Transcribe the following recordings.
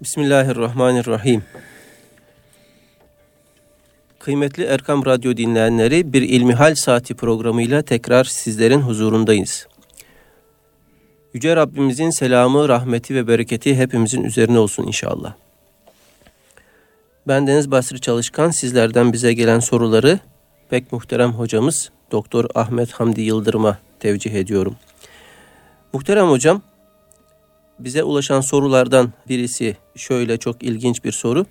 Bismillahirrahmanirrahim. Kıymetli Erkam Radyo dinleyenleri bir İlmihal Saati programıyla tekrar sizlerin huzurundayız. Yüce Rabbimizin selamı, rahmeti ve bereketi hepimizin üzerine olsun inşallah. Ben Deniz Basri Çalışkan sizlerden bize gelen soruları pek muhterem hocamız Doktor Ahmet Hamdi Yıldırım'a tevcih ediyorum. Muhterem hocam, bize ulaşan sorulardan birisi şöyle çok ilginç bir soru.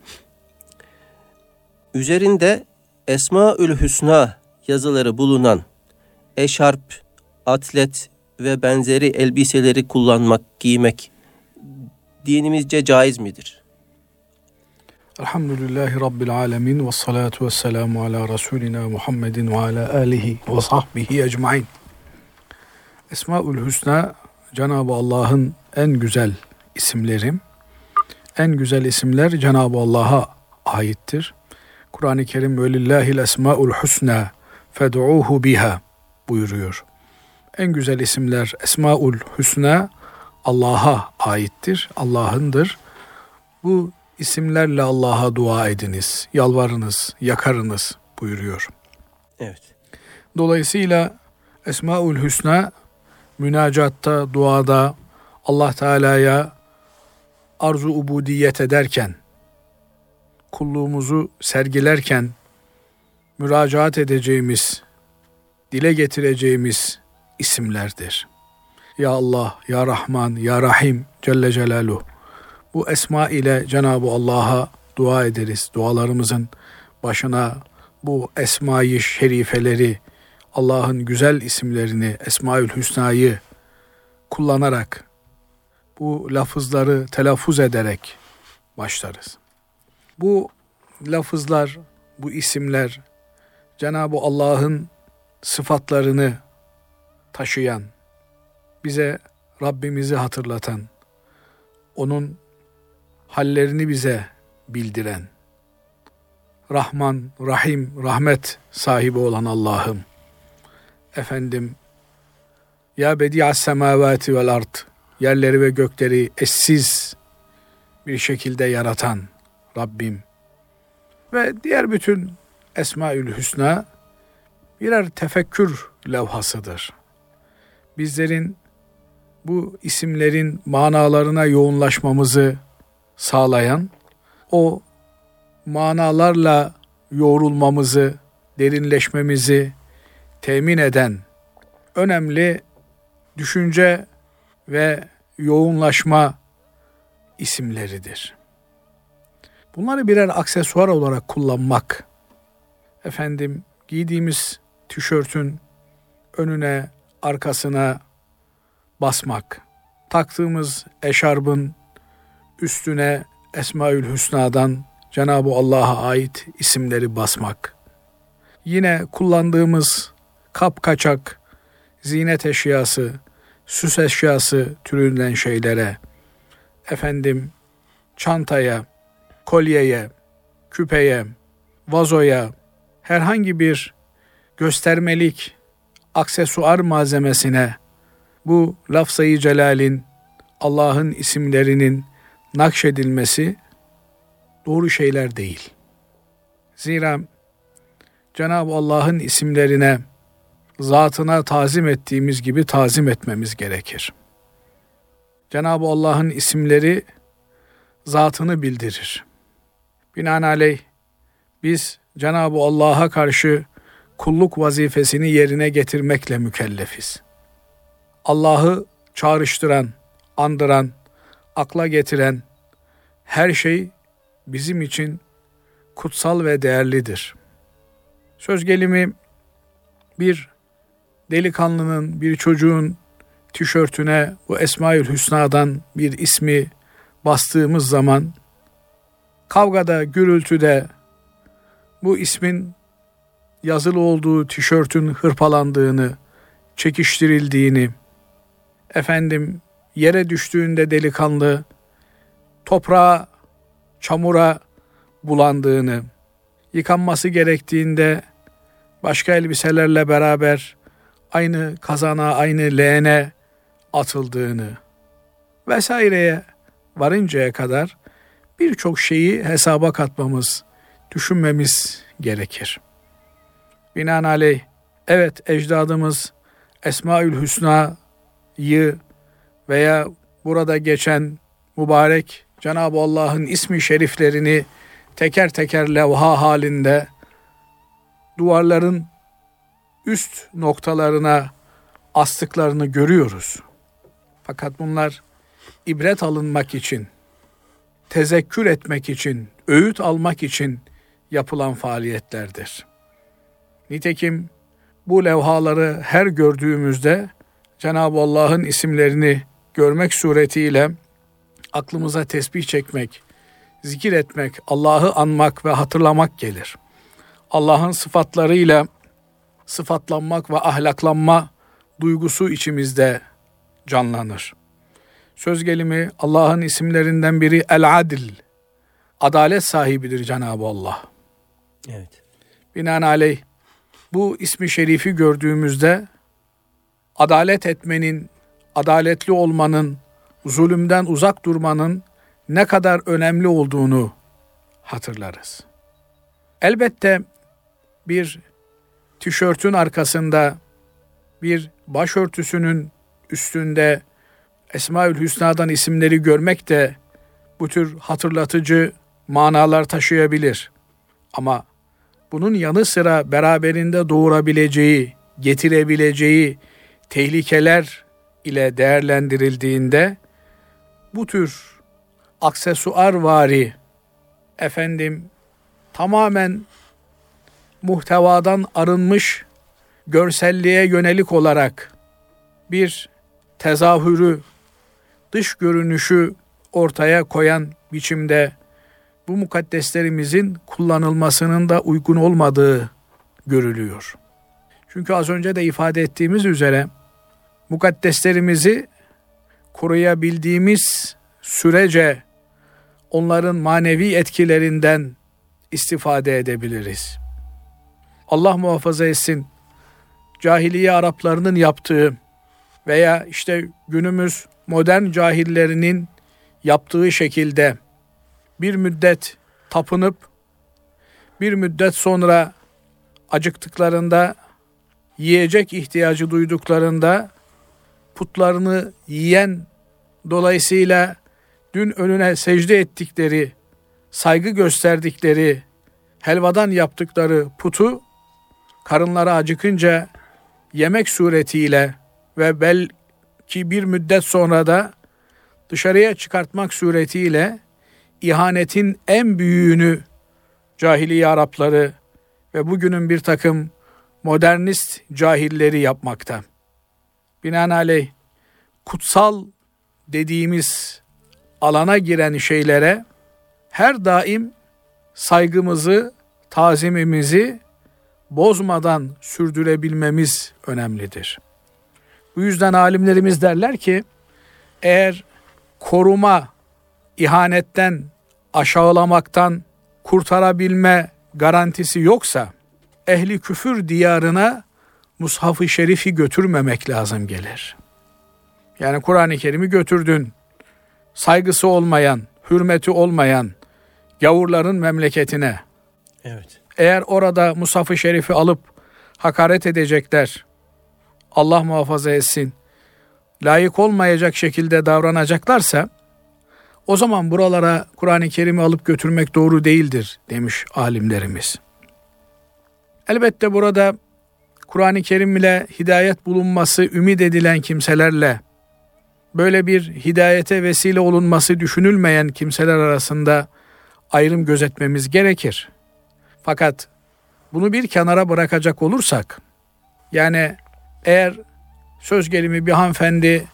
Üzerinde Esmaül Hüsna yazıları bulunan eşarp, atlet ve benzeri elbiseleri kullanmak, giymek dinimizce caiz midir? Elhamdülillahi Rabbil alemin ve salatu ve selamu ala Resulina Muhammedin ve ala alihi ve sahbihi ecmain. Esmaül Hüsna Cenab-ı Allah'ın en güzel isimleri. En güzel isimler Cenab-ı Allah'a aittir. Kur'an-ı Kerim velillahil esmaul husna fed'uhu biha buyuruyor. En güzel isimler Esmaul Hüsna Allah'a aittir, Allah'ındır. Bu isimlerle Allah'a dua ediniz, yalvarınız, yakarınız buyuruyor. Evet. Dolayısıyla Esmaül Hüsna münacatta, duada Allah Teala'ya arzu ubudiyet ederken, kulluğumuzu sergilerken müracaat edeceğimiz, dile getireceğimiz isimlerdir. Ya Allah, Ya Rahman, Ya Rahim Celle Celaluhu. Bu esma ile Cenab-ı Allah'a dua ederiz. Dualarımızın başına bu esmayı şerifeleri, Allah'ın güzel isimlerini, Esmaül Hüsna'yı kullanarak, bu lafızları telaffuz ederek başlarız. Bu lafızlar, bu isimler Cenab-ı Allah'ın sıfatlarını taşıyan, bize Rabbimizi hatırlatan, onun hallerini bize bildiren, Rahman, Rahim, rahmet sahibi olan Allah'ım. Efendim, Ya Bedi'as semavati vel ard, yerleri ve gökleri eşsiz bir şekilde yaratan Rabbim. Ve diğer bütün Esmaül Hüsna birer tefekkür levhasıdır. Bizlerin bu isimlerin manalarına yoğunlaşmamızı sağlayan, o manalarla yoğrulmamızı, derinleşmemizi temin eden önemli düşünce ve yoğunlaşma isimleridir. Bunları birer aksesuar olarak kullanmak, efendim giydiğimiz tişörtün önüne, arkasına basmak, taktığımız eşarbın üstüne Esmaül Hüsna'dan Cenab-ı Allah'a ait isimleri basmak. Yine kullandığımız kap kaçak, zinet eşyası, süs eşyası türünden şeylere, efendim çantaya, kolyeye, küpeye, vazoya, herhangi bir göstermelik aksesuar malzemesine bu lafzayı celalin Allah'ın isimlerinin nakşedilmesi doğru şeyler değil. Zira Cenab-ı Allah'ın isimlerine zatına tazim ettiğimiz gibi tazim etmemiz gerekir. Cenab-ı Allah'ın isimleri zatını bildirir. Binaenaleyh biz Cenab-ı Allah'a karşı kulluk vazifesini yerine getirmekle mükellefiz. Allah'ı çağrıştıran, andıran, akla getiren her şey bizim için kutsal ve değerlidir. Söz gelimi bir delikanlının, bir çocuğun tişörtüne bu Esmaül Hüsna'dan bir ismi bastığımız zaman kavgada, gürültüde bu ismin yazılı olduğu tişörtün hırpalandığını, çekiştirildiğini, efendim yere düştüğünde delikanlı toprağa, çamura bulandığını, yıkanması gerektiğinde başka elbiselerle beraber aynı kazana, aynı leğene atıldığını vesaireye varıncaya kadar birçok şeyi hesaba katmamız, düşünmemiz gerekir. Binaenaleyh evet ecdadımız Esmaül Hüsna'yı veya burada geçen mübarek Cenab-ı Allah'ın ismi şeriflerini teker teker levha halinde duvarların üst noktalarına astıklarını görüyoruz. Fakat bunlar ibret alınmak için, tezekkür etmek için, öğüt almak için yapılan faaliyetlerdir. Nitekim bu levhaları her gördüğümüzde Cenab-ı Allah'ın isimlerini görmek suretiyle aklımıza tesbih çekmek, zikir etmek, Allah'ı anmak ve hatırlamak gelir. Allah'ın sıfatlarıyla sıfatlanmak ve ahlaklanma duygusu içimizde canlanır. Söz gelimi Allah'ın isimlerinden biri El Adil. Adalet sahibidir Cenab-ı Allah. Evet. Binaenaleyh bu ismi şerifi gördüğümüzde adalet etmenin, adaletli olmanın, zulümden uzak durmanın ne kadar önemli olduğunu hatırlarız. Elbette bir tişörtün arkasında bir başörtüsünün üstünde Esmaül Hüsna'dan isimleri görmek de bu tür hatırlatıcı manalar taşıyabilir. Ama bunun yanı sıra beraberinde doğurabileceği, getirebileceği tehlikeler ile değerlendirildiğinde bu tür aksesuar vari efendim tamamen muhtevadan arınmış görselliğe yönelik olarak bir tezahürü, dış görünüşü ortaya koyan biçimde bu mukaddeslerimizin kullanılmasının da uygun olmadığı görülüyor. Çünkü az önce de ifade ettiğimiz üzere mukaddeslerimizi koruyabildiğimiz sürece onların manevi etkilerinden istifade edebiliriz. Allah muhafaza etsin. Cahiliye Araplarının yaptığı veya işte günümüz modern cahillerinin yaptığı şekilde bir müddet tapınıp bir müddet sonra acıktıklarında yiyecek ihtiyacı duyduklarında putlarını yiyen dolayısıyla dün önüne secde ettikleri, saygı gösterdikleri, helvadan yaptıkları putu karınları acıkınca yemek suretiyle ve belki bir müddet sonra da dışarıya çıkartmak suretiyle ihanetin en büyüğünü cahiliye Arapları ve bugünün bir takım modernist cahilleri yapmakta. Binaenaleyh kutsal dediğimiz alana giren şeylere her daim saygımızı, tazimimizi bozmadan sürdürebilmemiz önemlidir. Bu yüzden alimlerimiz derler ki eğer koruma ihanetten, aşağılamaktan kurtarabilme garantisi yoksa ehli küfür diyarına mushaf-ı şerifi götürmemek lazım gelir. Yani Kur'an-ı Kerim'i götürdün. Saygısı olmayan, hürmeti olmayan gavurların memleketine. Evet. Eğer orada mushaf-ı şerifi alıp hakaret edecekler, Allah muhafaza etsin, layık olmayacak şekilde davranacaklarsa, o zaman buralara Kur'an-ı Kerim'i alıp götürmek doğru değildir demiş alimlerimiz. Elbette burada Kur'an-ı Kerim ile hidayet bulunması ümit edilen kimselerle böyle bir hidayete vesile olunması düşünülmeyen kimseler arasında ayrım gözetmemiz gerekir. Fakat bunu bir kenara bırakacak olursak yani eğer söz gelimi bir hanımefendi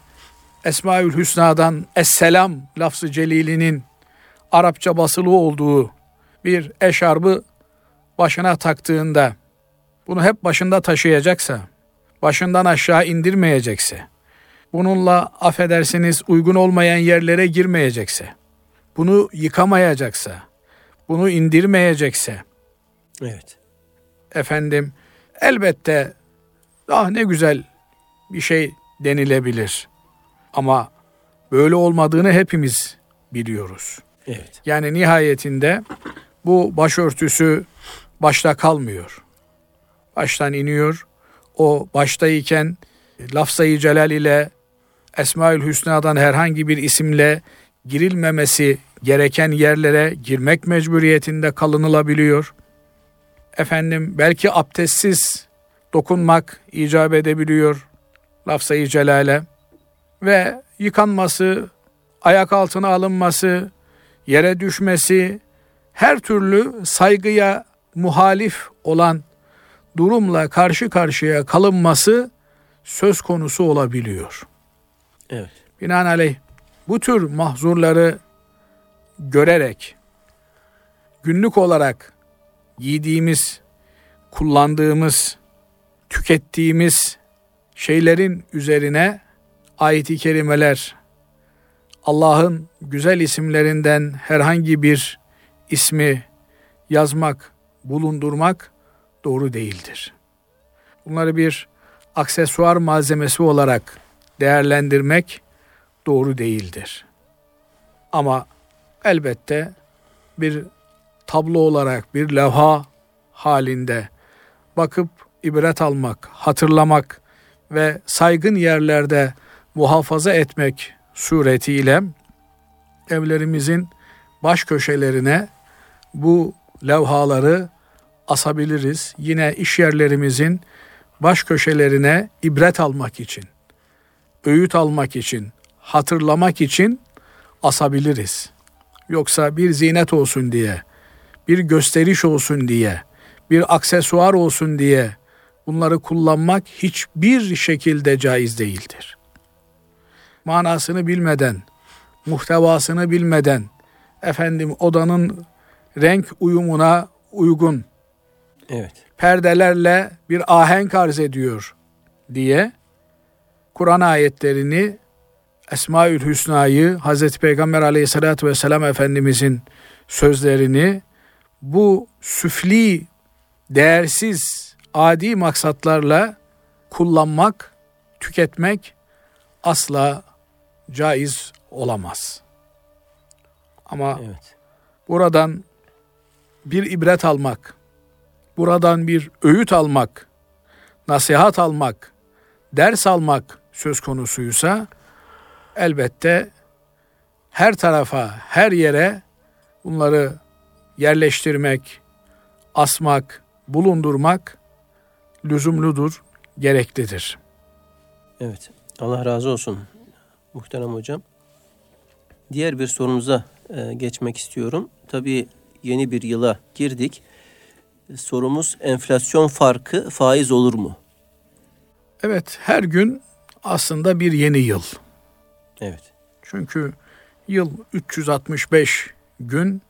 Esmaül Hüsna'dan Esselam lafzı celilinin Arapça basılı olduğu bir eşarbı başına taktığında bunu hep başında taşıyacaksa, başından aşağı indirmeyecekse, bununla affedersiniz uygun olmayan yerlere girmeyecekse, bunu yıkamayacaksa, bunu indirmeyecekse, Evet. efendim elbette ah ne güzel bir şey denilebilir. Ama böyle olmadığını hepimiz biliyoruz. Evet. Yani nihayetinde bu başörtüsü başta kalmıyor. Baştan iniyor. O baştayken lafzayı celal ile Esmaül Hüsna'dan herhangi bir isimle girilmemesi gereken yerlere girmek mecburiyetinde kalınılabiliyor. Efendim belki abdestsiz dokunmak icap edebiliyor lafzayı celale ve yıkanması, ayak altına alınması, yere düşmesi, her türlü saygıya muhalif olan durumla karşı karşıya kalınması söz konusu olabiliyor. Evet. Binaenaleyh bu tür mahzurları görerek günlük olarak giydiğimiz, kullandığımız, tükettiğimiz şeylerin üzerine ayet-i kerimeler Allah'ın güzel isimlerinden herhangi bir ismi yazmak, bulundurmak doğru değildir. Bunları bir aksesuar malzemesi olarak değerlendirmek doğru değildir. Ama elbette bir tablo olarak bir levha halinde bakıp ibret almak, hatırlamak ve saygın yerlerde muhafaza etmek suretiyle evlerimizin baş köşelerine bu levhaları asabiliriz. Yine iş yerlerimizin baş köşelerine ibret almak için, öğüt almak için, hatırlamak için asabiliriz. Yoksa bir zinet olsun diye, bir gösteriş olsun diye, bir aksesuar olsun diye bunları kullanmak hiçbir şekilde caiz değildir. Manasını bilmeden, muhtevasını bilmeden, efendim odanın renk uyumuna uygun Evet. perdelerle bir ahenk arz ediyor diye Kur'an ayetlerini Esmaül Hüsna'yı Hazreti Peygamber Aleyhisselatü vesselam Efendimizin sözlerini bu süfli, değersiz, adi maksatlarla kullanmak, tüketmek asla caiz olamaz. Ama Evet. buradan bir ibret almak, buradan bir öğüt almak, nasihat almak, ders almak söz konusuysa elbette her tarafa, her yere bunları yerleştirmek, asmak, bulundurmak lüzumludur, gereklidir. Evet. Allah razı olsun muhterem hocam. Diğer bir sorumuza e, geçmek istiyorum. Tabii yeni bir yıla girdik. Sorumuz enflasyon farkı faiz olur mu? Evet, her gün aslında bir yeni yıl. Evet. Çünkü yıl 365 gün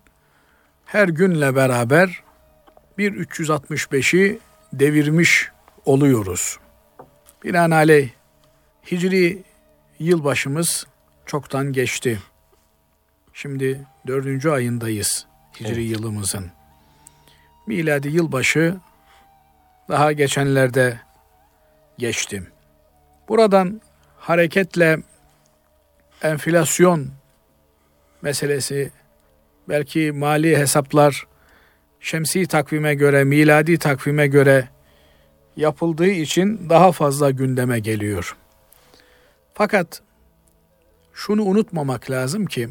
her günle beraber bir 365'i devirmiş oluyoruz. Binaenaleyh Hicri yılbaşımız çoktan geçti. Şimdi dördüncü ayındayız Hicri Evet. yılımızın. Miladi yılbaşı daha geçenlerde geçti. Buradan hareketle enflasyon meselesi belki mali hesaplar şemsi takvime göre, miladi takvime göre yapıldığı için daha fazla gündeme geliyor. Fakat şunu unutmamak lazım ki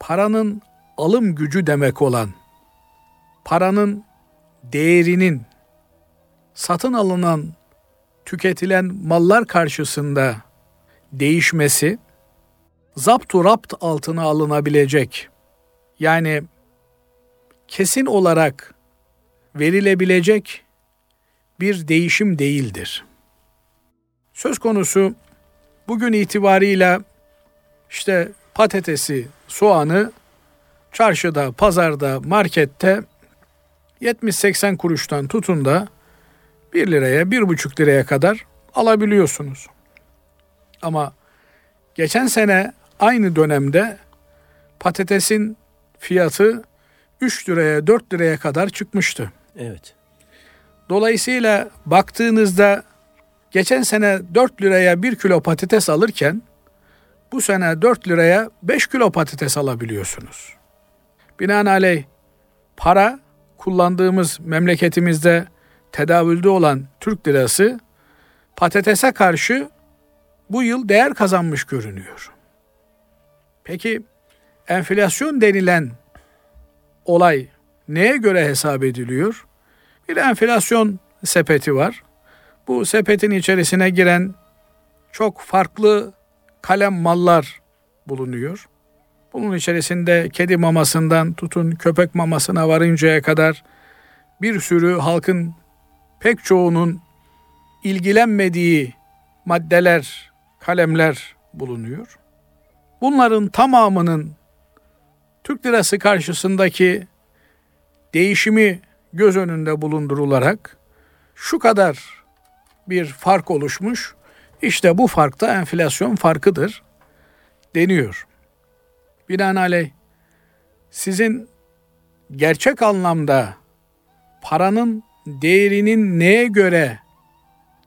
paranın alım gücü demek olan paranın değerinin satın alınan tüketilen mallar karşısında değişmesi zaptu rapt altına alınabilecek yani kesin olarak verilebilecek bir değişim değildir. Söz konusu bugün itibarıyla işte patatesi, soğanı çarşıda, pazarda, markette 70-80 kuruştan tutun da 1 liraya, 1,5 liraya kadar alabiliyorsunuz. Ama geçen sene aynı dönemde patatesin fiyatı 3 liraya, 4 liraya kadar çıkmıştı. Evet. Dolayısıyla baktığınızda geçen sene 4 liraya 1 kilo patates alırken bu sene 4 liraya 5 kilo patates alabiliyorsunuz. Binaenaleyh para kullandığımız memleketimizde tedavülde olan Türk lirası patatese karşı bu yıl değer kazanmış görünüyor. Peki enflasyon denilen olay neye göre hesap ediliyor? Bir enflasyon sepeti var. Bu sepetin içerisine giren çok farklı kalem mallar bulunuyor. Bunun içerisinde kedi mamasından tutun köpek mamasına varıncaya kadar bir sürü halkın pek çoğunun ilgilenmediği maddeler, kalemler bulunuyor. Bunların tamamının Türk lirası karşısındaki değişimi göz önünde bulundurularak şu kadar bir fark oluşmuş. İşte bu fark da enflasyon farkıdır deniyor. Binaenaleyh sizin gerçek anlamda paranın değerinin neye göre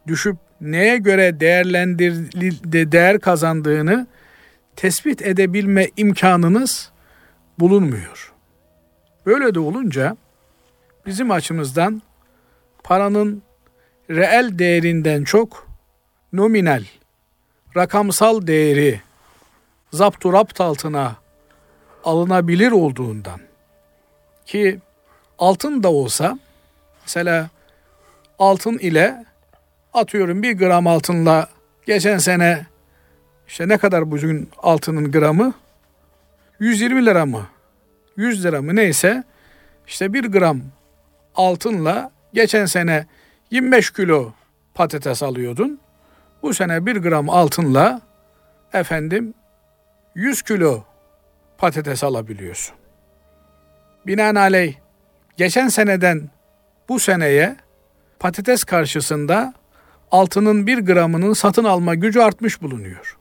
düşüp neye göre değerlendir değer kazandığını tespit edebilme imkanınız bulunmuyor. Böyle de olunca bizim açımızdan paranın reel değerinden çok nominal, rakamsal değeri zaptu rapt altına alınabilir olduğundan ki altın da olsa mesela altın ile atıyorum bir gram altınla geçen sene işte ne kadar bugün altının gramı 120 lira mı 100 lira mı neyse işte bir gram altınla geçen sene 25 kilo patates alıyordun. Bu sene bir gram altınla efendim 100 kilo patates alabiliyorsun. Binaenaleyh geçen seneden bu seneye patates karşısında altının bir gramının satın alma gücü artmış bulunuyor.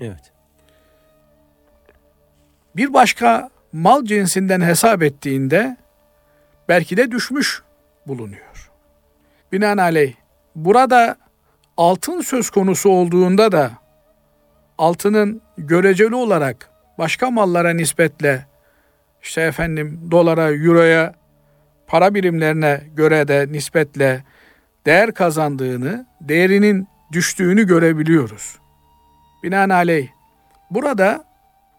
Evet. Bir başka mal cinsinden hesap ettiğinde belki de düşmüş bulunuyor. Binaenaleyh burada altın söz konusu olduğunda da altının göreceli olarak başka mallara nispetle işte efendim dolara, euroya, para birimlerine göre de nispetle değer kazandığını, değerinin düştüğünü görebiliyoruz. Binaenaleyh burada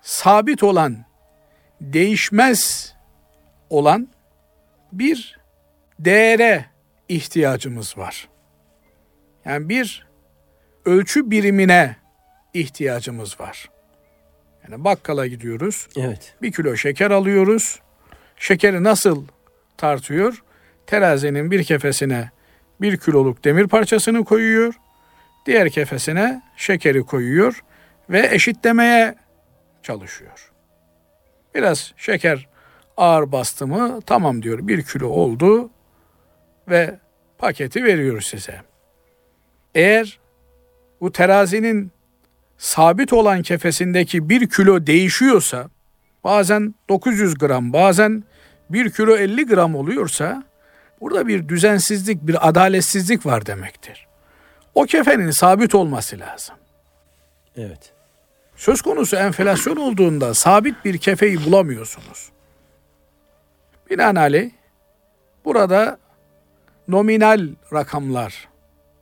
sabit olan, değişmez olan bir değere ihtiyacımız var. Yani bir ölçü birimine ihtiyacımız var. Yani bakkala gidiyoruz. Evet. Bir kilo şeker alıyoruz. Şekeri nasıl tartıyor? Terazinin bir kefesine bir kiloluk demir parçasını koyuyor. Diğer kefesine şekeri koyuyor ve eşitlemeye çalışıyor. Biraz şeker ağır bastı mı tamam diyor bir kilo oldu ve paketi veriyor size. Eğer bu terazinin sabit olan kefesindeki bir kilo değişiyorsa bazen 900 gram bazen 1 kilo 50 gram oluyorsa burada bir düzensizlik bir adaletsizlik var demektir. O kefenin sabit olması lazım. Evet. Söz konusu enflasyon olduğunda sabit bir kefeyi bulamıyorsunuz. Binaenaleyh burada nominal rakamlar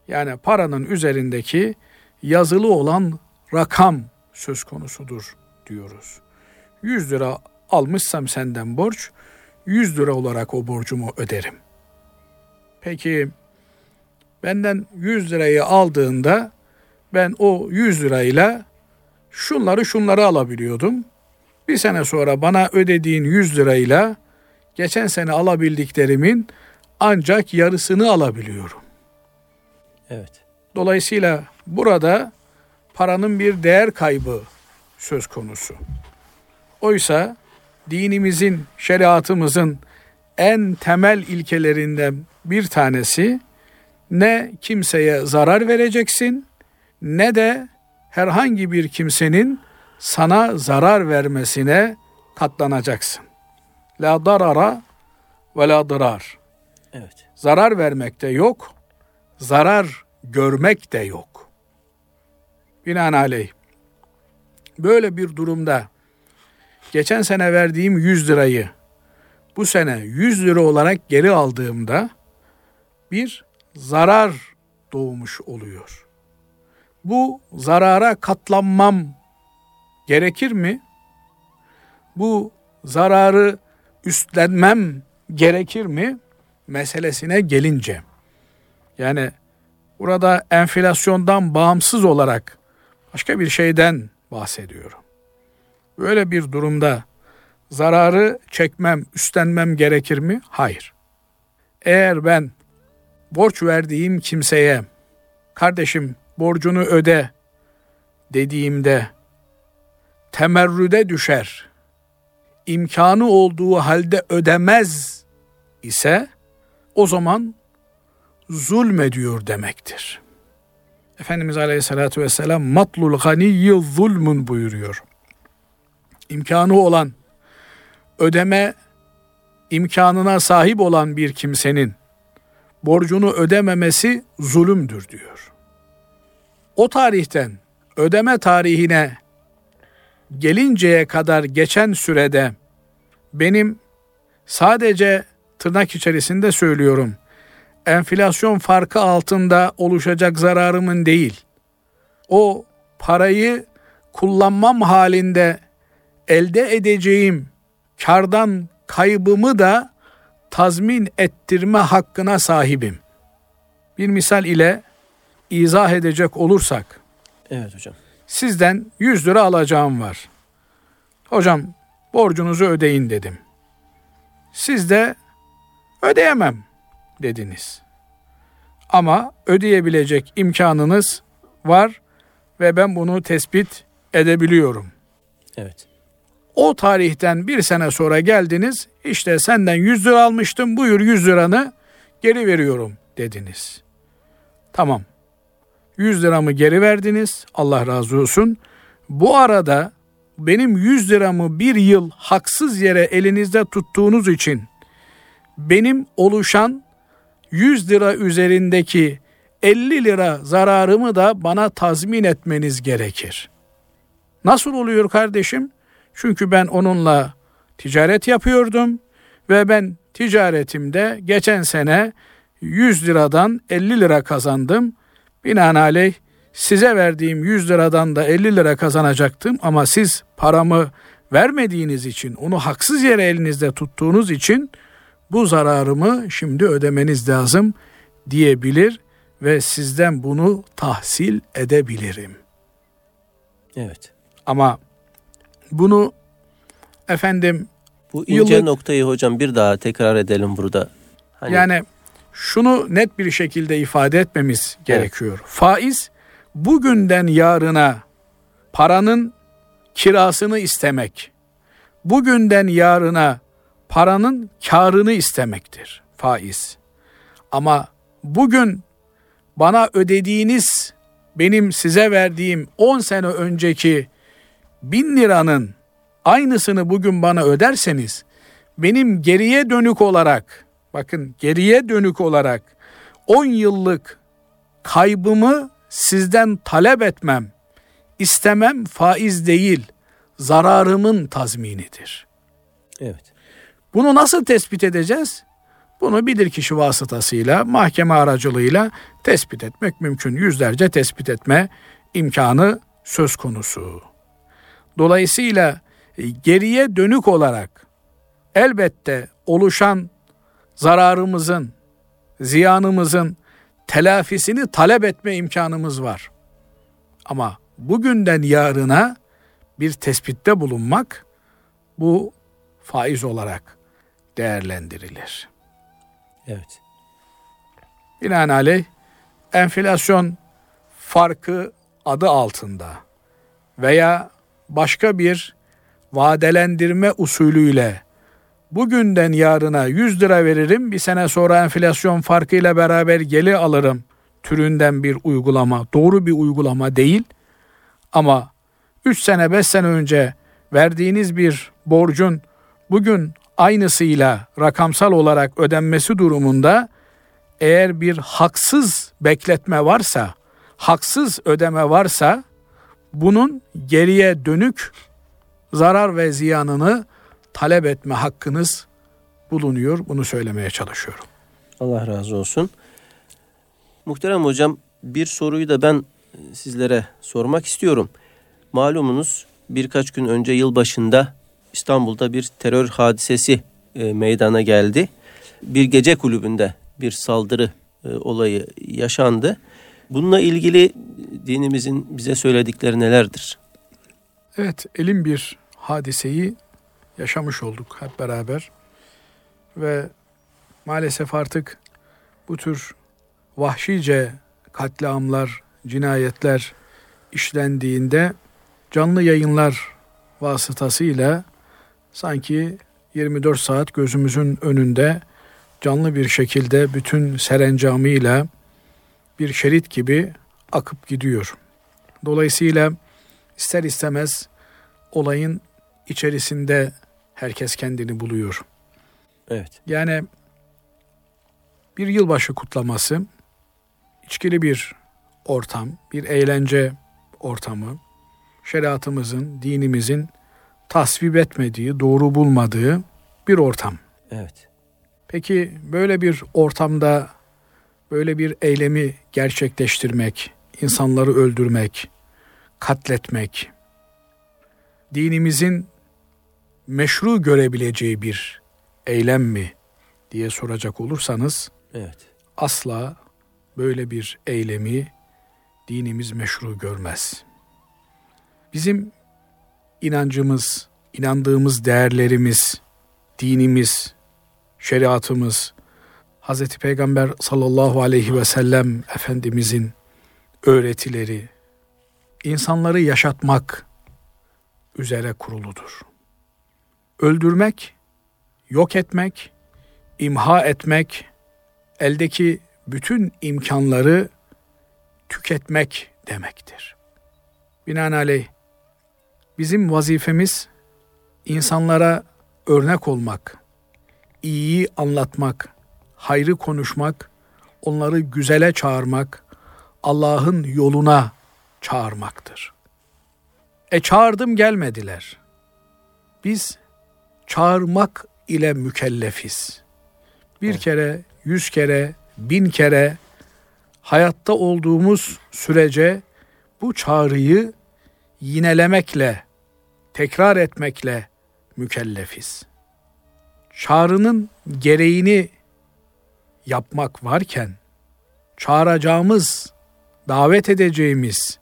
yani paranın üzerindeki yazılı olan rakam söz konusudur diyoruz. 100 lira almışsam senden borç 100 lira olarak o borcumu öderim. Peki benden 100 lirayı aldığında ben o 100 lirayla şunları şunları alabiliyordum. Bir sene sonra bana ödediğin 100 lirayla geçen sene alabildiklerimin ancak yarısını alabiliyorum. Evet. Dolayısıyla burada paranın bir değer kaybı söz konusu. Oysa dinimizin, şeriatımızın en temel ilkelerinden bir tanesi ne kimseye zarar vereceksin ne de herhangi bir kimsenin sana zarar vermesine katlanacaksın. La darara ve la dırar. Evet. Zarar vermek de yok, zarar görmek de yok. Binaenaleyh Böyle bir durumda geçen sene verdiğim 100 lirayı bu sene 100 lira olarak geri aldığımda bir zarar doğmuş oluyor. Bu zarara katlanmam gerekir mi? Bu zararı üstlenmem gerekir mi? Meselesine gelince. Yani burada enflasyondan bağımsız olarak başka bir şeyden bahsediyorum. Böyle bir durumda zararı çekmem, üstlenmem gerekir mi? Hayır. Eğer ben borç verdiğim kimseye kardeşim borcunu öde dediğimde temerrüde düşer. imkanı olduğu halde ödemez ise o zaman zulmediyor demektir. Efendimiz Aleyhisselatü Vesselam matlul ganiyyi zulmun buyuruyor. İmkanı olan, ödeme imkanına sahip olan bir kimsenin borcunu ödememesi zulümdür diyor. O tarihten ödeme tarihine gelinceye kadar geçen sürede benim sadece tırnak içerisinde söylüyorum enflasyon farkı altında oluşacak zararımın değil. O parayı kullanmam halinde elde edeceğim kardan kaybımı da tazmin ettirme hakkına sahibim. Bir misal ile izah edecek olursak. Evet hocam. Sizden 100 lira alacağım var. Hocam borcunuzu ödeyin dedim. Siz de ödeyemem dediniz. Ama ödeyebilecek imkanınız var ve ben bunu tespit edebiliyorum. Evet. O tarihten bir sene sonra geldiniz. İşte senden 100 lira almıştım. Buyur 100 liranı geri veriyorum dediniz. Tamam. 100 liramı geri verdiniz. Allah razı olsun. Bu arada benim 100 liramı bir yıl haksız yere elinizde tuttuğunuz için benim oluşan 100 lira üzerindeki 50 lira zararımı da bana tazmin etmeniz gerekir. Nasıl oluyor kardeşim? Çünkü ben onunla ticaret yapıyordum ve ben ticaretimde geçen sene 100 liradan 50 lira kazandım. Binaenaleyh size verdiğim 100 liradan da 50 lira kazanacaktım ama siz paramı vermediğiniz için, onu haksız yere elinizde tuttuğunuz için bu zararımı şimdi ödemeniz lazım diyebilir ve sizden bunu tahsil edebilirim. Evet. Ama bunu efendim bu ince yıllık, noktayı hocam bir daha tekrar edelim burada. Hani, yani şunu net bir şekilde ifade etmemiz gerekiyor. Evet. Faiz bugünden yarına paranın kirasını istemek, bugünden yarına paranın karını istemektir faiz. Ama bugün bana ödediğiniz benim size verdiğim 10 sene önceki bin liranın aynısını bugün bana öderseniz benim geriye dönük olarak bakın geriye dönük olarak 10 yıllık kaybımı sizden talep etmem, istemem faiz değil, zararımın tazminidir. Evet. Bunu nasıl tespit edeceğiz? Bunu bilirkişi vasıtasıyla, mahkeme aracılığıyla tespit etmek mümkün. Yüzlerce tespit etme imkanı söz konusu. Dolayısıyla e, geriye dönük olarak elbette oluşan zararımızın, ziyanımızın telafisini talep etme imkanımız var. Ama bugünden yarına bir tespitte bulunmak bu faiz olarak değerlendirilir. Evet. Binaenaleyh enflasyon farkı adı altında veya başka bir vadelendirme usulüyle bugünden yarına 100 lira veririm bir sene sonra enflasyon farkıyla beraber geri alırım. Türünden bir uygulama doğru bir uygulama değil. Ama 3 sene 5 sene önce verdiğiniz bir borcun bugün aynısıyla rakamsal olarak ödenmesi durumunda eğer bir haksız bekletme varsa, haksız ödeme varsa bunun geriye dönük zarar ve ziyanını talep etme hakkınız bulunuyor. Bunu söylemeye çalışıyorum. Allah razı olsun. Muhterem hocam bir soruyu da ben e, sizlere sormak istiyorum. Malumunuz birkaç gün önce yılbaşında İstanbul'da bir terör hadisesi e, meydana geldi. Bir gece kulübünde bir saldırı e, olayı yaşandı. Bununla ilgili dinimizin bize söyledikleri nelerdir? Evet, elim bir hadiseyi yaşamış olduk hep beraber. Ve maalesef artık bu tür vahşice katliamlar, cinayetler işlendiğinde canlı yayınlar vasıtasıyla sanki 24 saat gözümüzün önünde canlı bir şekilde bütün serencamıyla bir şerit gibi akıp gidiyor. Dolayısıyla ister istemez olayın içerisinde herkes kendini buluyor. Evet. Yani bir yılbaşı kutlaması, içkili bir ortam, bir eğlence ortamı, şeriatımızın, dinimizin tasvip etmediği, doğru bulmadığı bir ortam. Evet. Peki böyle bir ortamda böyle bir eylemi gerçekleştirmek, insanları öldürmek, katletmek, dinimizin meşru görebileceği bir eylem mi diye soracak olursanız Evet. asla böyle bir eylemi dinimiz meşru görmez. Bizim inancımız, inandığımız değerlerimiz, dinimiz, şeriatımız, Hz. Peygamber sallallahu aleyhi ve sellem Efendimizin öğretileri, insanları yaşatmak üzere kuruludur. Öldürmek, yok etmek, imha etmek, eldeki bütün imkanları tüketmek demektir. Binaenaleyh bizim vazifemiz insanlara örnek olmak, iyiyi anlatmak, hayrı konuşmak, onları güzele çağırmak, Allah'ın yoluna çağırmaktır. E çağırdım gelmediler. Biz çağırmak ile mükellefiz. Bir Evet. kere, yüz kere, bin kere hayatta olduğumuz sürece bu çağrıyı yinelemekle, tekrar etmekle mükellefiz. Çağrının gereğini yapmak varken çağıracağımız, davet edeceğimiz,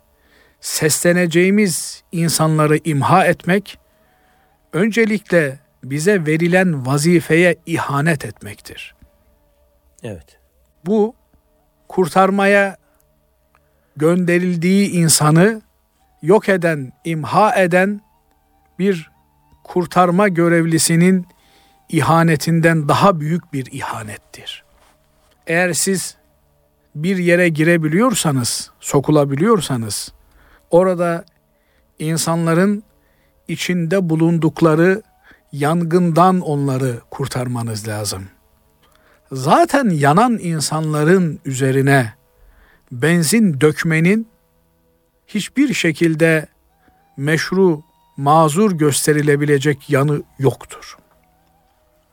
sesleneceğimiz insanları imha etmek öncelikle bize verilen vazifeye ihanet etmektir. Evet. Bu kurtarmaya gönderildiği insanı yok eden, imha eden bir kurtarma görevlisinin ihanetinden daha büyük bir ihanettir. Eğer siz bir yere girebiliyorsanız, sokulabiliyorsanız orada insanların içinde bulundukları yangından onları kurtarmanız lazım. Zaten yanan insanların üzerine benzin dökmenin hiçbir şekilde meşru, mazur gösterilebilecek yanı yoktur.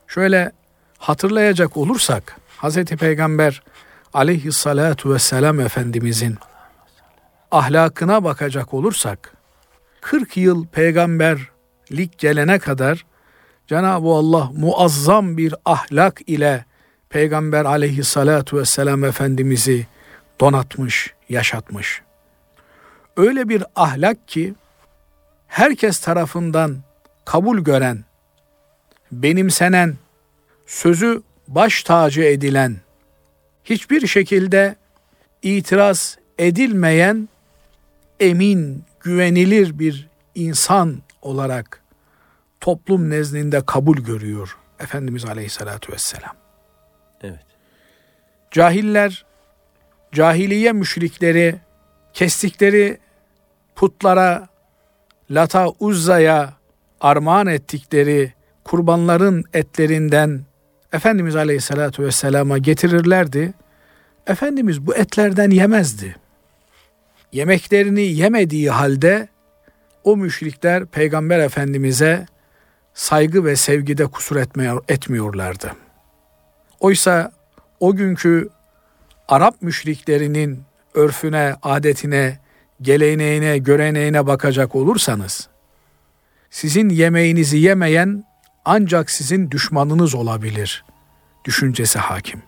Şöyle hatırlayacak olursak Hz. Peygamber aleyhissalatu vesselam Efendimizin ahlakına bakacak olursak 40 yıl peygamberlik gelene kadar Cenab-ı Allah muazzam bir ahlak ile Peygamber aleyhissalatu vesselam Efendimiz'i donatmış, yaşatmış. Öyle bir ahlak ki herkes tarafından kabul gören, benimsenen, sözü baş tacı edilen, hiçbir şekilde itiraz edilmeyen emin, güvenilir bir insan olarak toplum nezdinde kabul görüyor Efendimiz Aleyhisselatü Vesselam. Evet. Cahiller, cahiliye müşrikleri kestikleri putlara, Lata Uzza'ya armağan ettikleri kurbanların etlerinden Efendimiz Aleyhisselatü Vesselam'a getirirlerdi. Efendimiz bu etlerden yemezdi. Yemeklerini yemediği halde o müşrikler Peygamber Efendimiz'e saygı ve sevgide kusur etmiyor, etmiyorlardı. Oysa o günkü Arap müşriklerinin örfüne, adetine, geleneğine, göreneğine bakacak olursanız, sizin yemeğinizi yemeyen ancak sizin düşmanınız olabilir düşüncesi hakim.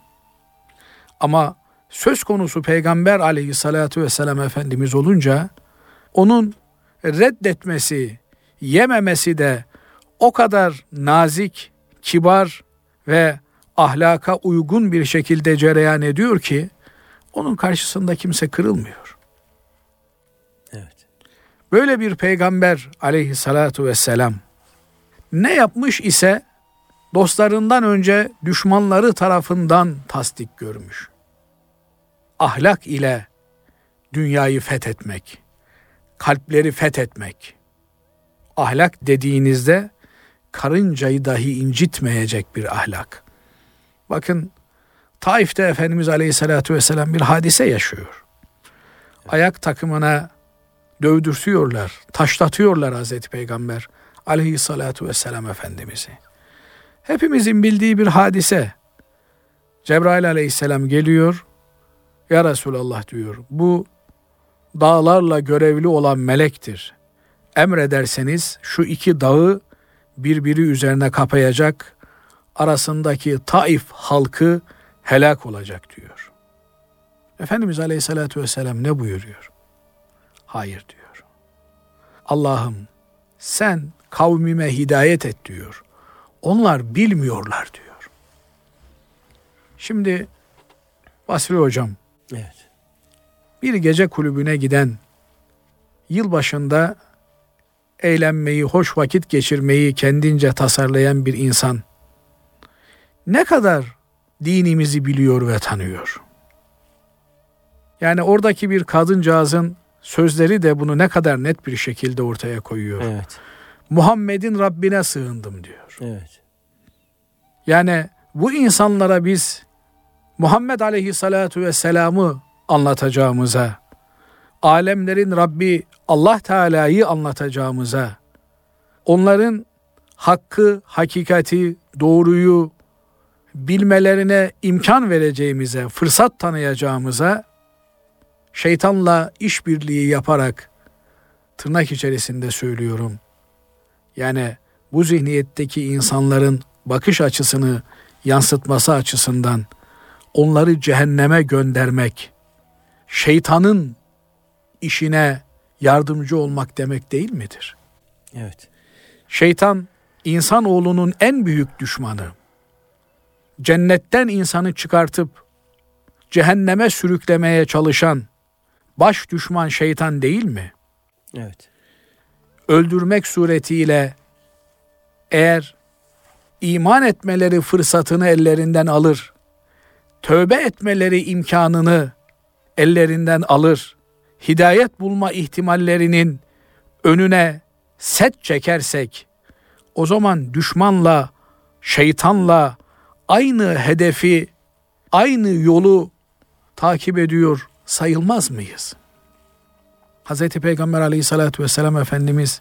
Ama söz konusu Peygamber aleyhissalatu vesselam Efendimiz olunca onun reddetmesi, yememesi de o kadar nazik, kibar ve ahlaka uygun bir şekilde cereyan ediyor ki onun karşısında kimse kırılmıyor. Evet. Böyle bir peygamber aleyhissalatu vesselam ne yapmış ise dostlarından önce düşmanları tarafından tasdik görmüş. Ahlak ile dünyayı fethetmek, kalpleri fethetmek. Ahlak dediğinizde karıncayı dahi incitmeyecek bir ahlak. Bakın Taif'te Efendimiz Aleyhisselatü Vesselam bir hadise yaşıyor. Ayak takımına dövdürtüyorlar, taşlatıyorlar Hazreti Peygamber Aleyhisselatü Vesselam Efendimiz'i. Hepimizin bildiği bir hadise. Cebrail Aleyhisselam geliyor, Ya Resulallah diyor, bu dağlarla görevli olan melektir. Emrederseniz şu iki dağı birbiri üzerine kapayacak, arasındaki Taif halkı helak olacak diyor. Efendimiz Aleyhisselatü Vesselam ne buyuruyor? Hayır diyor. Allah'ım sen kavmime hidayet et diyor. Onlar bilmiyorlar diyor. Şimdi Basri Hocam Evet. bir gece kulübüne giden yılbaşında eğlenmeyi, hoş vakit geçirmeyi kendince tasarlayan bir insan ne kadar dinimizi biliyor ve tanıyor. Yani oradaki bir kadıncağızın sözleri de bunu ne kadar net bir şekilde ortaya koyuyor. Evet. Muhammed'in Rabbine sığındım diyor. Evet. Yani bu insanlara biz Muhammed Aleyhisselatu Vesselam'ı anlatacağımıza, alemlerin Rabbi Allah Teala'yı anlatacağımıza, onların hakkı, hakikati, doğruyu bilmelerine imkan vereceğimize, fırsat tanıyacağımıza şeytanla işbirliği yaparak tırnak içerisinde söylüyorum. Yani bu zihniyetteki insanların bakış açısını yansıtması açısından onları cehenneme göndermek, şeytanın işine yardımcı olmak demek değil midir? Evet. Şeytan insanoğlunun en büyük düşmanı. Cennetten insanı çıkartıp cehenneme sürüklemeye çalışan baş düşman şeytan değil mi? Evet. Öldürmek suretiyle eğer iman etmeleri fırsatını ellerinden alır, tövbe etmeleri imkanını ellerinden alır, hidayet bulma ihtimallerinin önüne set çekersek, o zaman düşmanla, şeytanla aynı hedefi, aynı yolu takip ediyor sayılmaz mıyız? Hz. Peygamber aleyhissalatü vesselam Efendimiz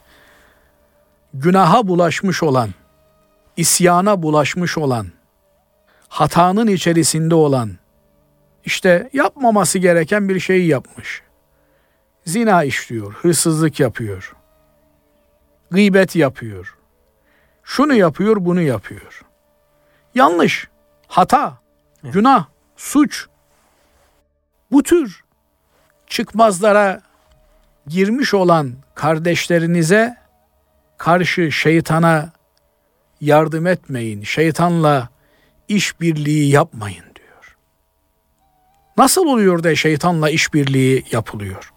günaha bulaşmış olan, isyana bulaşmış olan, hatanın içerisinde olan, işte yapmaması gereken bir şeyi yapmış. Zina işliyor, hırsızlık yapıyor, gıybet yapıyor, şunu yapıyor, bunu yapıyor. Yanlış, hata, günah, suç. Bu tür çıkmazlara girmiş olan kardeşlerinize karşı şeytana yardım etmeyin. Şeytanla işbirliği yapmayın diyor. Nasıl oluyor da şeytanla işbirliği yapılıyor?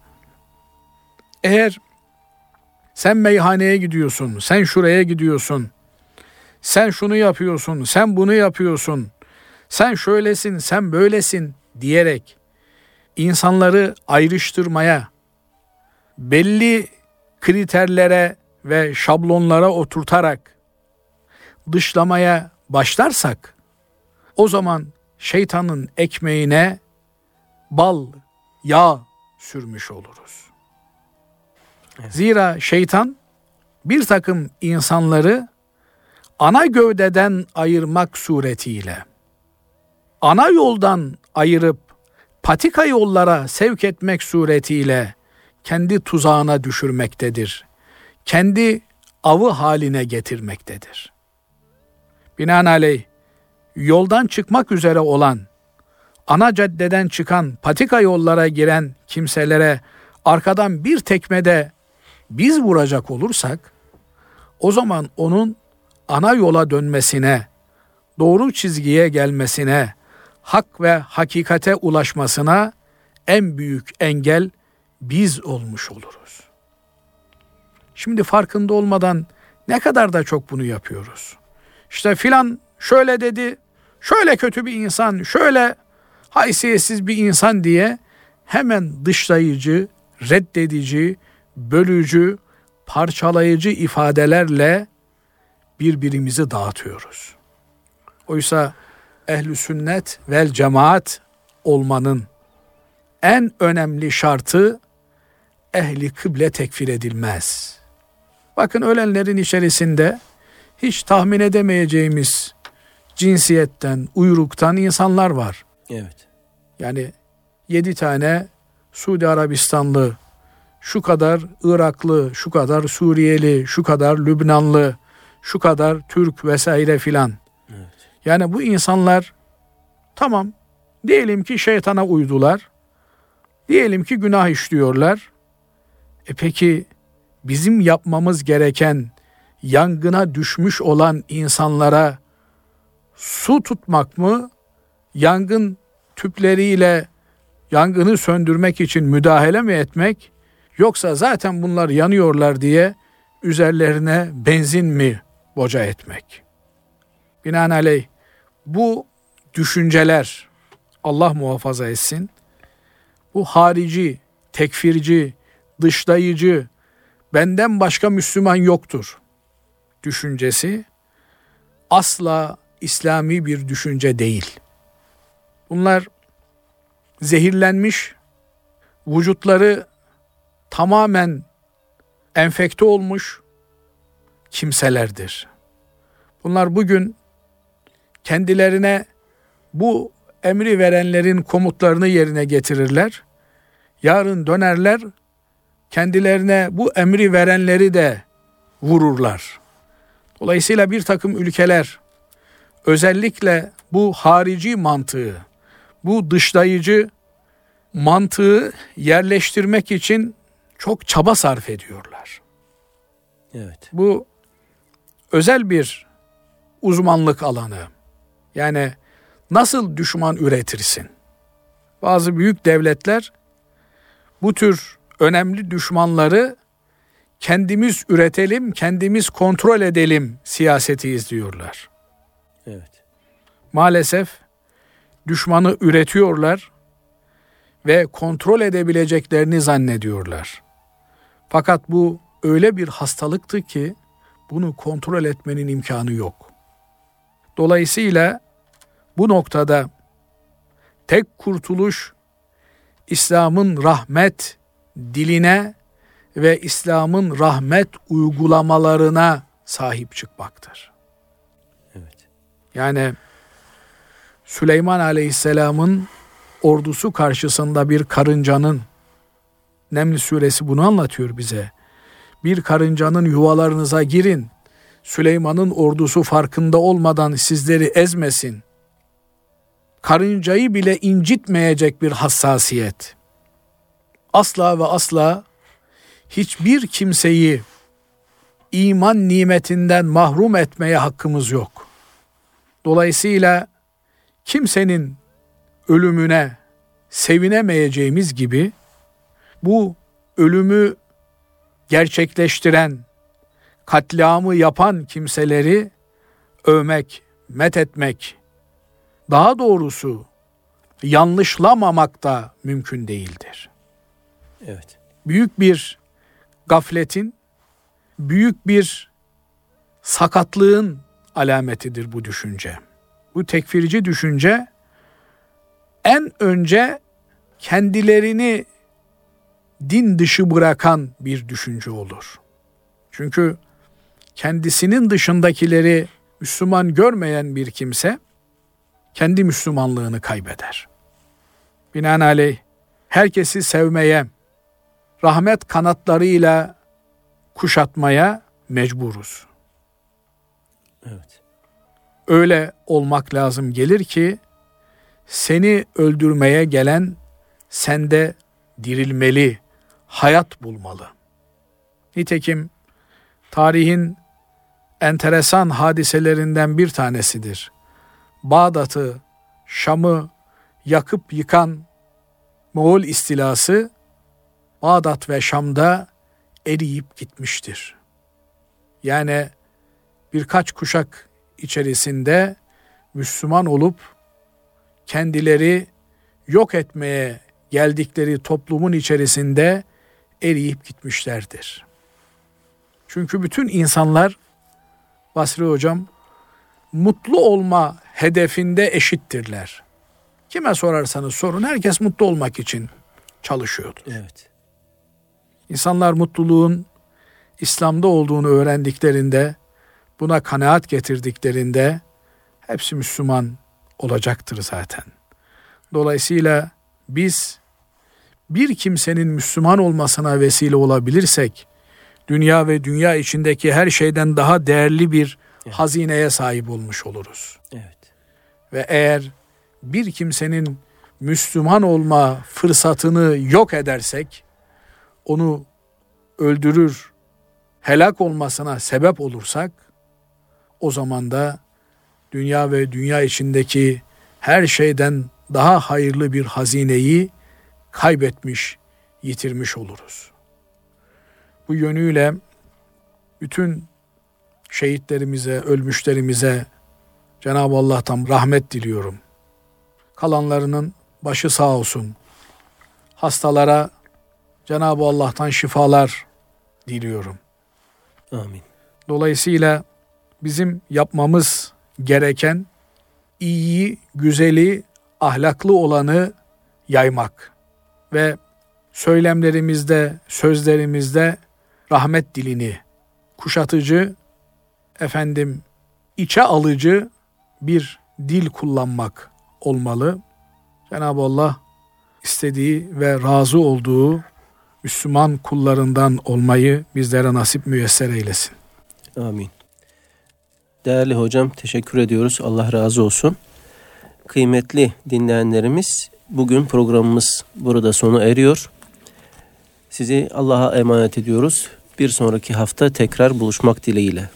Eğer sen meyhaneye gidiyorsun, sen şuraya gidiyorsun, sen şunu yapıyorsun, sen bunu yapıyorsun, sen şöylesin, sen böylesin diyerek insanları ayrıştırmaya, belli kriterlere ve şablonlara oturtarak dışlamaya başlarsak o zaman şeytanın ekmeğine bal, yağ sürmüş oluruz. Zira şeytan bir takım insanları ana gövdeden ayırmak suretiyle ana yoldan ayırıp patika yollara sevk etmek suretiyle kendi tuzağına düşürmektedir. Kendi avı haline getirmektedir. Binaenaleyh yoldan çıkmak üzere olan, ana caddeden çıkan patika yollara giren kimselere arkadan bir tekmede biz vuracak olursak, o zaman onun ana yola dönmesine, doğru çizgiye gelmesine, hak ve hakikate ulaşmasına en büyük engel biz olmuş oluruz. Şimdi farkında olmadan ne kadar da çok bunu yapıyoruz. İşte filan şöyle dedi, şöyle kötü bir insan, şöyle haysiyetsiz bir insan diye hemen dışlayıcı, reddedici, bölücü, parçalayıcı ifadelerle birbirimizi dağıtıyoruz. Oysa ehli sünnet vel cemaat olmanın en önemli şartı ehli kıble tekfir edilmez. Bakın ölenlerin içerisinde hiç tahmin edemeyeceğimiz cinsiyetten, uyruktan insanlar var. Evet. Yani yedi tane Suudi Arabistanlı, şu kadar Iraklı, şu kadar Suriyeli, şu kadar Lübnanlı, şu kadar Türk vesaire filan. Evet. Yani bu insanlar tamam diyelim ki şeytana uydular. Diyelim ki günah işliyorlar. E peki bizim yapmamız gereken yangına düşmüş olan insanlara su tutmak mı? Yangın tüpleriyle yangını söndürmek için müdahale mi etmek? Yoksa zaten bunlar yanıyorlar diye üzerlerine benzin mi boca etmek? Binaenaleyh bu düşünceler Allah muhafaza etsin. Bu harici, tekfirci, dışlayıcı, benden başka Müslüman yoktur düşüncesi asla İslami bir düşünce değil. Bunlar zehirlenmiş, vücutları tamamen enfekte olmuş kimselerdir. Bunlar bugün kendilerine bu emri verenlerin komutlarını yerine getirirler. Yarın dönerler, kendilerine bu emri verenleri de vururlar. Dolayısıyla bir takım ülkeler özellikle bu harici mantığı, bu dışlayıcı mantığı yerleştirmek için çok çaba sarf ediyorlar. Evet. Bu özel bir uzmanlık alanı. Yani nasıl düşman üretirsin? Bazı büyük devletler bu tür önemli düşmanları kendimiz üretelim, kendimiz kontrol edelim siyaseti izliyorlar. Evet. Maalesef düşmanı üretiyorlar ve kontrol edebileceklerini zannediyorlar. Fakat bu öyle bir hastalıktı ki bunu kontrol etmenin imkanı yok. Dolayısıyla bu noktada tek kurtuluş İslam'ın rahmet diline ve İslam'ın rahmet uygulamalarına sahip çıkmaktır. Evet. Yani Süleyman Aleyhisselam'ın ordusu karşısında bir karıncanın Neml suresi bunu anlatıyor bize. Bir karıncanın yuvalarınıza girin. Süleyman'ın ordusu farkında olmadan sizleri ezmesin. Karıncayı bile incitmeyecek bir hassasiyet. Asla ve asla hiçbir kimseyi iman nimetinden mahrum etmeye hakkımız yok. Dolayısıyla kimsenin ölümüne sevinemeyeceğimiz gibi bu ölümü gerçekleştiren, katliamı yapan kimseleri övmek, met etmek, daha doğrusu yanlışlamamak da mümkün değildir. Evet. Büyük bir gafletin, büyük bir sakatlığın alametidir bu düşünce. Bu tekfirici düşünce en önce kendilerini din dışı bırakan bir düşünce olur. Çünkü kendisinin dışındakileri Müslüman görmeyen bir kimse kendi Müslümanlığını kaybeder. Binaenaleyh herkesi sevmeye, rahmet kanatlarıyla kuşatmaya mecburuz. Evet. Öyle olmak lazım gelir ki seni öldürmeye gelen sende dirilmeli, hayat bulmalı. Nitekim tarihin enteresan hadiselerinden bir tanesidir. Bağdat'ı, Şam'ı yakıp yıkan Moğol istilası Bağdat ve Şam'da eriyip gitmiştir. Yani birkaç kuşak içerisinde Müslüman olup kendileri yok etmeye geldikleri toplumun içerisinde eriyip gitmişlerdir. Çünkü bütün insanlar Basri hocam mutlu olma hedefinde eşittirler. Kime sorarsanız sorun herkes mutlu olmak için çalışıyordu. Evet. İnsanlar mutluluğun İslam'da olduğunu öğrendiklerinde, buna kanaat getirdiklerinde hepsi Müslüman olacaktır zaten. Dolayısıyla biz bir kimsenin Müslüman olmasına vesile olabilirsek, dünya ve dünya içindeki her şeyden daha değerli bir evet. hazineye sahip olmuş oluruz. Evet. Ve eğer bir kimsenin Müslüman olma fırsatını yok edersek, onu öldürür, helak olmasına sebep olursak, o zaman da dünya ve dünya içindeki her şeyden daha hayırlı bir hazineyi kaybetmiş, yitirmiş oluruz. Bu yönüyle bütün şehitlerimize, ölmüşlerimize Cenab-ı Allah'tan rahmet diliyorum. Kalanlarının başı sağ olsun. Hastalara Cenab-ı Allah'tan şifalar diliyorum. Amin. Dolayısıyla bizim yapmamız gereken iyiyi, güzeli, ahlaklı olanı yaymak ve söylemlerimizde, sözlerimizde rahmet dilini kuşatıcı, efendim içe alıcı bir dil kullanmak olmalı. Cenab-ı Allah istediği ve razı olduğu Müslüman kullarından olmayı bizlere nasip müyesser eylesin. Amin. Değerli hocam teşekkür ediyoruz. Allah razı olsun. Kıymetli dinleyenlerimiz bugün programımız burada sona eriyor. Sizi Allah'a emanet ediyoruz. Bir sonraki hafta tekrar buluşmak dileğiyle.